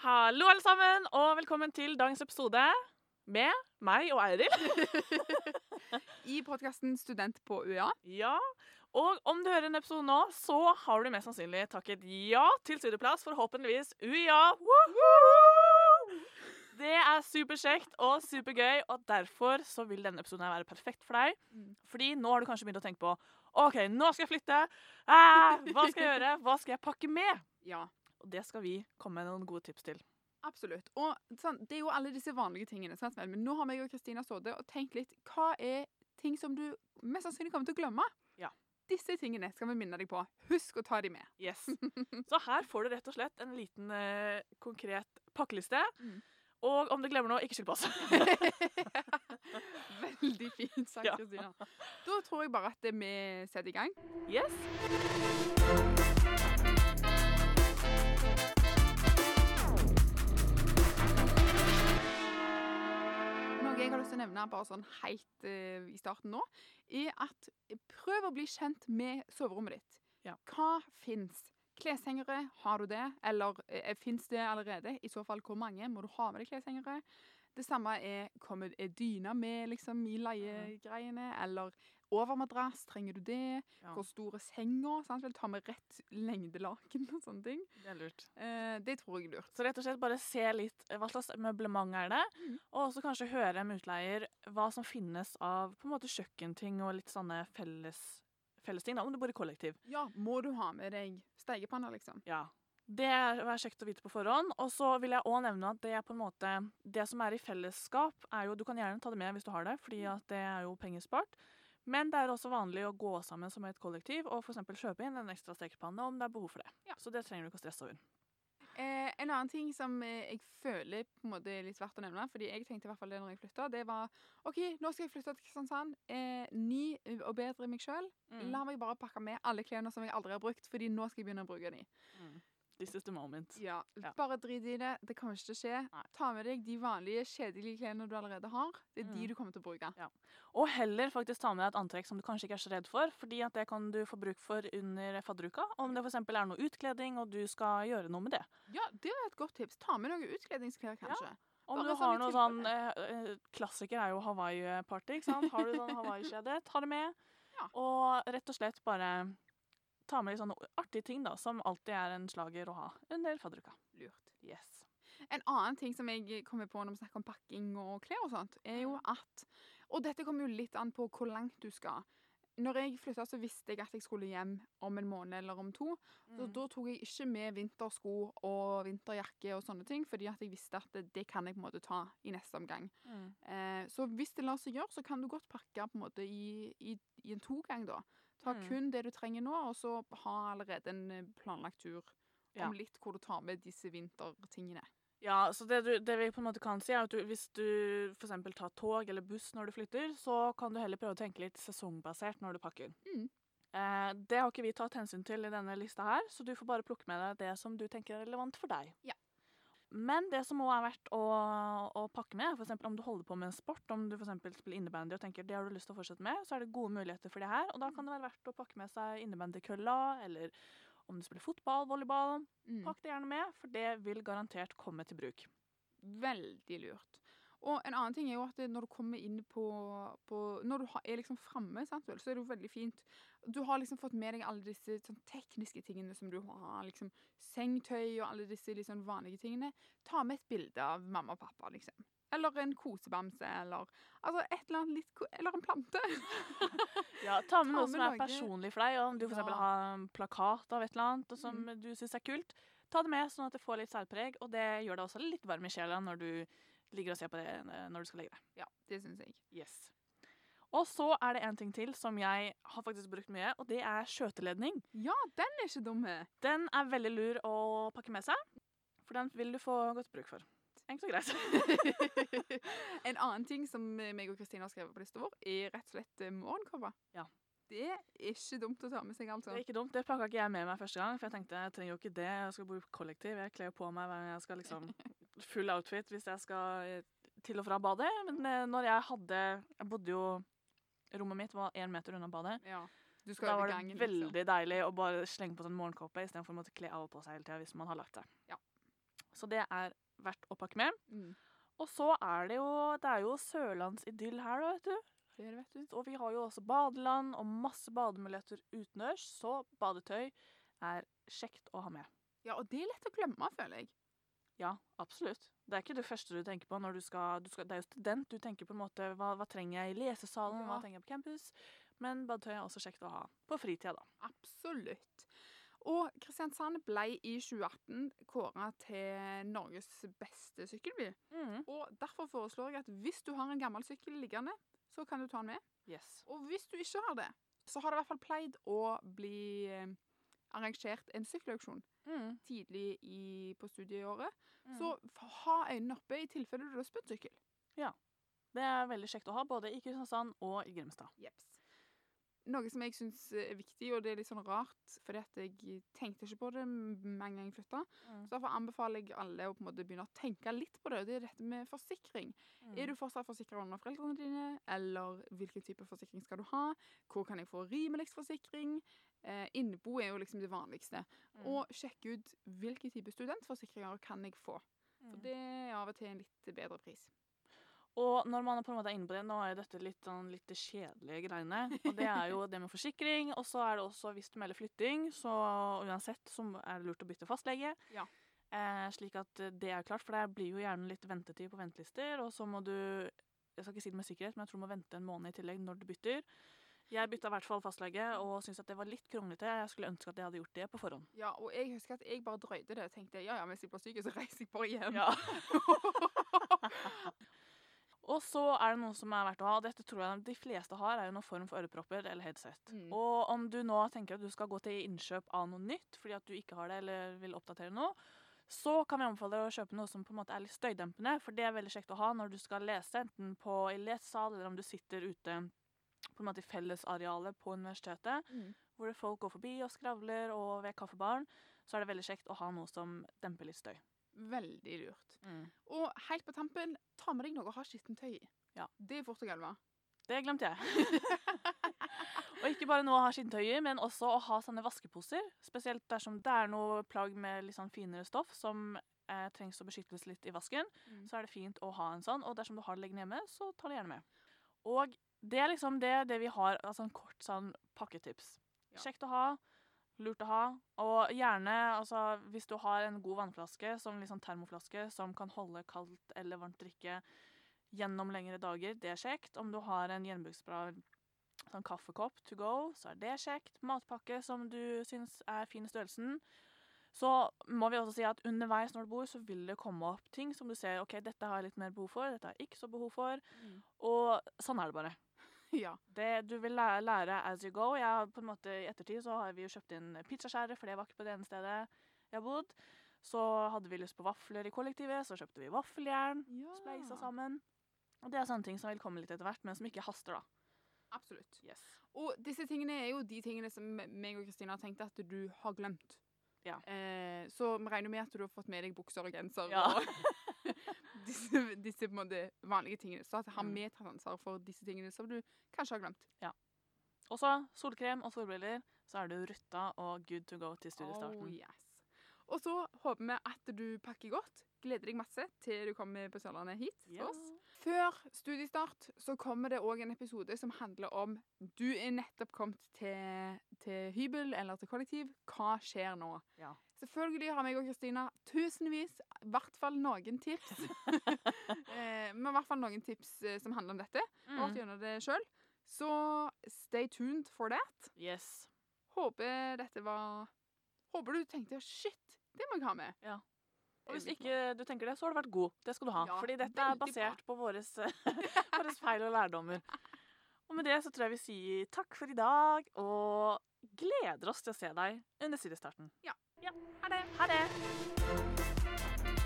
Hallo, alle sammen, og velkommen til dagens episode med meg og Eiril. I podkasten Student på UiA. Ja, og om du hører en episode nå, så har du mest sannsynlig takket ja til studieplass, forhåpentligvis UiA. Woohoo! Det er superkjekt og supergøy, og derfor så vil denne episoden være perfekt for deg. Mm. Fordi nå har du kanskje begynt å tenke på OK, nå skal jeg flytte. Ah, hva skal jeg gjøre? Hva skal jeg pakke med? Ja, Og det skal vi komme med noen gode tips til. absolutt. Og sånn, det er jo alle disse vanlige tingene. Sant? Men nå har meg og Kristina sittet og tenkt litt Hva er ting som du mest sannsynlig kommer til å glemme? Ja. Disse tingene skal vi minne deg på. Husk å ta de med. Yes. Så her får du rett og slett en liten eh, konkret pakkeliste. Mm. Og om du glemmer noe, ikke skyld på oss. Veldig fint sagt, Ja. Kristina. Da tror jeg bare at vi setter i gang. Yes. Til å nevne bare sånn helt uh, i starten nå, er at prøv å bli kjent med soverommet ditt. Ja. Hva fins? Kleshengere, har du det? Eller uh, fins det allerede? I så fall, hvor mange? Må du ha med deg kleshengere? Det samme er kommer er dyna med liksom, i leiegreiene? Eller overmadrass, trenger du det? Ja, Hvor store senger? senga? Sant? Vel, ta med rett lengdelaken og sånne ting. det er lurt. Eh, det tror jeg er lurt. Så rett og slett bare se litt eh, hva slags møblement er det, mm. og også kanskje høre med utleier hva som finnes av på en måte kjøkkenting og litt sånne felles, fellesting da, om du bor i kollektiv. Ja, må du ha med deg stekepanne, liksom? Ja. Det er kjekt å vite på forhånd. Og så vil jeg òg nevne at det er på en måte Det som er i fellesskap, er jo Du kan gjerne ta det med hvis du har det, fordi at det er jo penger spart. Men det er også vanlig å gå sammen som et kollektiv og eksempel kjøpe inn en ekstra stekepanne om det er behov for det. Ja. Så det trenger du ikke å stresse over. Eh, en annen ting som eh, jeg føler på en måte er litt verdt å nevne, fordi jeg tenkte i hvert fall det når jeg flytta, det var OK, nå skal jeg flytte til Kristiansand. Eh, ny og bedre meg sjøl. Mm. La meg bare pakke med alle klærne som jeg aldri har brukt, fordi nå skal jeg begynne å bruke de. This the moment. Ja, Ja. Bare drit i det. Det kommer ikke til å skje. Nei. Ta med deg de vanlige, kjedelige klærne du allerede har. Det er Mm. de du kommer til å bruke. Og heller faktisk ta med deg et antrekk som du kanskje ikke er så redd for, fordi at det kan du få bruk for under fadderuka. Om det f.eks. er noe utkledning, og du skal gjøre noe med det. Ja, det er et godt tips. Ta med noen utkledningsklær, kanskje. Om Bare du sånn har noe sånn eh, eh, Klassiker er jo Hawaii-party, ikke sant? Har du sånn Hawaii-kjede, ta det med. Ja. Og rett og slett bare ta med litt sånne artige ting da, som alltid er en slager å ha under fadderuka. Lurt. Yes. En annen ting som jeg kommer på når vi snakker om pakking og klær og sånt, er jo at Og dette kommer jo litt an på hvor langt du skal. Når jeg flytta, så visste jeg at jeg skulle hjem om en måned eller om to. Så Mm. da tok jeg ikke med vintersko og vinterjakke og sånne ting, fordi at jeg visste at det, det kan jeg på en måte ta i neste omgang. Mm. Eh, så hvis det lar seg gjøre, så kan du godt pakke på en måte i, i, i en togang, da. Ta Mm. kun det du trenger nå, og så ha allerede en eh, planlagt tur Ja. om litt hvor du tar med disse vintertingene. Ja, så det, du, det vi på en måte kan si, er at du, hvis du f.eks. tar tog eller buss når du flytter, så kan du heller prøve å tenke litt sesongbasert når du pakker. Mm. Eh, det har ikke vi tatt hensyn til i denne lista her, så du får bare plukke med deg det som du tenker er relevant for deg. Ja. Men det som òg er verdt å, å pakke med, for eksempel om du holder på med en sport, om du for eksempel spiller innebandy og tenker det har du lyst til å fortsette med, så er det gode muligheter for det her. Og da kan det være verdt å pakke med seg innebandykølla, eller om du spiller fotball, volleyball. Mm. Pakk det gjerne med, for det vil garantert komme til bruk. Veldig lurt. Og en annen ting er jo at når du kommer inn på, på Når du er liksom framme, så er det jo veldig fint. Du har liksom fått med deg alle disse sånn, tekniske tingene som du har. liksom Sengetøy og alle disse liksom, vanlige tingene. Ta med et bilde av mamma og pappa, liksom. Eller en kosebamse, eller altså et eller annet litt Eller en plante. Ja, Ta med Ta noe med som er noe- personlig for deg. Om du eksempel Ja. har en plakat av et eller annet og som Mm. du syns er kult, ta det med sånn at det får litt særpreg. Og det gjør deg også litt varm i sjela når du ligger og ser på det når du skal legge deg. Ja, det syns jeg. Yes. Og så er det en ting til som jeg har faktisk brukt mye, og det er skjøteledning. Ja, den er ikke dum. eh. Den er veldig lur å pakke med seg, for den vil du få godt bruk for. Enkelt og greit. en annen ting som meg og Kristina har skrevet på lista vår, er rett og slett eh. Ja. Det er ikke dumt å ta med seg, altså. Det er ikke dumt. Det pakka ikke jeg med meg første gang, for jeg tenkte jeg trenger jo ikke det. Jeg skal bo i kollektiv. Jeg kler på meg hver gang jeg skal liksom Full outfit hvis jeg skal eh, til og fra badet. Men eh, når jeg hadde Jeg bodde jo Rommet mitt var én meter unna badet. Ja. Da var det gangen, liksom. veldig deilig å bare slenge på seg en morgenkåpe istedenfor å måtte kle av og på seg hele tida hvis man har lagt seg. Ja. Så det er verdt å pakke med. Mm. Og så er det jo Det er jo sørlandsidyll her, da, vet du. Det, vet du. Og vi har jo også badeland og masse bademuligheter utendørs, så badetøy er kjekt å ha med. Ja, og det er lett å glemme, føler jeg. Ja, absolutt. Det er ikke det første du tenker på når du skal, du skal Det er jo student. Du tenker på en måte hva, hva trenger jeg i lesesalen, hva trenger jeg på campus? Men badetøy er også kjekt å ha på fritida, da. Absolutt. Og Kristiansand ble i 2018 kåra til Norges beste sykkelby. Mm. Og derfor foreslår jeg at hvis du har en gammel sykkel liggende, så kan du ta den med. Yes. Og hvis du ikke har det, så har det i hvert fall pleid å bli eh, arrangert en sykkelauksjon Mm. tidlig i, på studieåret. Mm. Så ha øynene oppe i tilfelle du har lyst på en sykkel. det er veldig kjekt å ha, både i Kristiansand og i Grimstad. Jeps. Noe som jeg syns er viktig, og det er litt sånn rart, fordi at jeg tenkte ikke på det med en gang jeg flytta. Mm. Så derfor anbefaler jeg alle å på en måte begynne å tenke litt på det. og Det er dette med forsikring. Mm. Er du fortsatt forsikra under foreldrene dine, eller hvilken type forsikring skal du ha? Hvor kan jeg få rimeligst forsikring? Eh, innbo er jo liksom det vanligste. Mm. Og sjekke ut hvilke type studentforsikringer kan jeg få. For Mm. det er av og til en litt bedre pris. Og når man på en måte er inne på det, nå er jo dette litt sånn litt kjedelige greiene. Og det er jo det med forsikring. Og så er det også hvis du melder flytting, så uansett så er det lurt å bytte fastlege. Ja. Eh, slik at eh, det er klart, for det blir jo gjerne litt ventetid på ventelister. Og så må du Jeg skal ikke si det med sikkerhet, men jeg tror du må vente en måned i tillegg når du bytter. Jeg bytta i hvert fall fastlege og syntes at det var litt kronglete. Jeg skulle ønske at jeg hadde gjort det på forhånd. Ja, og jeg husker at jeg bare drøyde det og tenkte ja, ja, hvis jeg blir syk, så reiser jeg bare hjem. Ja. Og så er det noe som er verdt å ha. Dette tror jeg de fleste har, er jo noen form for ørepropper eller headset. Mm. Og om du nå tenker at du skal gå til innkjøp av noe nytt fordi at du ikke har det eller vil oppdatere noe, så kan vi anbefale deg å kjøpe noe som på en måte er litt støydempende, for det er veldig kjekt å ha når du skal lese, enten på i lesesal eller om du sitter ute på en måte i fellesarealet på universitetet, Mm. hvor folk går forbi og skravler, og ved kaffebaren, så er det veldig kjekt å ha noe som demper litt støy. Veldig lurt. Og helt på tampen, ta med deg noe å ha skittentøy i. Ja. Det er fort å glemme. Det glemte jeg. og ikke bare noe å ha skittentøy i, men også å ha sånne vaskeposer. Spesielt dersom det er noe plagg med litt sånn finere stoff som eh, trengs å beskyttes litt i vasken. Mm. Så er det fint å ha en sånn, og dersom du har det liggende hjemme, så ta det gjerne med. Og det er liksom det, det vi har av sånn kort sånn pakketips. Ja. Kjekt å ha, lurt å ha, og gjerne, altså hvis du har en god vannflaske, som liksom termoflaske, som kan holde kaldt eller varmt drikke gjennom lengre dager, det er kjekt. Om du har en gjenbruksbra sånn kaffekopp to go, så er det kjekt. Matpakke som du syns er fin i størrelsen. Så må vi også si at underveis når du bor, så vil det komme opp ting som du ser ok, dette har jeg litt mer behov for, dette har jeg ikke så behov for. Mm. Og sånn er det bare. Ja. Det, du vil lære, as you go. Jeg på en måte I ettertid så har vi jo kjøpt inn pizzaskjærer, for det var ikke på det ene stedet jeg har bodd. Så hadde vi lyst på vafler i kollektivet, så kjøpte vi vaffeljern. ja. Spleisa sammen. Og det er sånne ting som vil komme litt etter hvert, men som ikke haster, da. Absolutt. Yes. Og disse tingene er jo de tingene som meg og Kristina har tenkt at du har glemt. Ja. Eh, så vi regner med at du har fått med deg bukser og genser Ja. og disse, disse vanlige tingene. Så at har Mm. vi tatt ansvar for disse tingene som du kanskje har glemt. Og så solkrem og solbriller, så er du rutta og good to go til studiestarten. Oh, yes. Og så håper vi at du pakker godt. Gleder deg masse til du kommer på Sørlandet hit til Ja. oss. Før studiestart så kommer det òg en episode som handler om du er nettopp kommet til, til hybel eller til kollektiv. Hva skjer nå? Ja. Selvfølgelig har meg og Kristina tusenvis, i hvert fall noen tips. eh, men i hvert fall noen tips eh, som handler om dette. Mm. vært gjennom det sjøl. Så stay tuned for that. Yes. Håper dette var Håper du tenkte shit, det må jeg ha med. Og hvis ikke du tenker det, så har du vært god. Det skal du ha. Ja, Fordi dette er basert bra. på våres, våres feil og lærdommer. Og med det så tror jeg vi sier takk for i dag, og gleder oss til å se deg under studiestarten. Ja. Ha det. Ha det.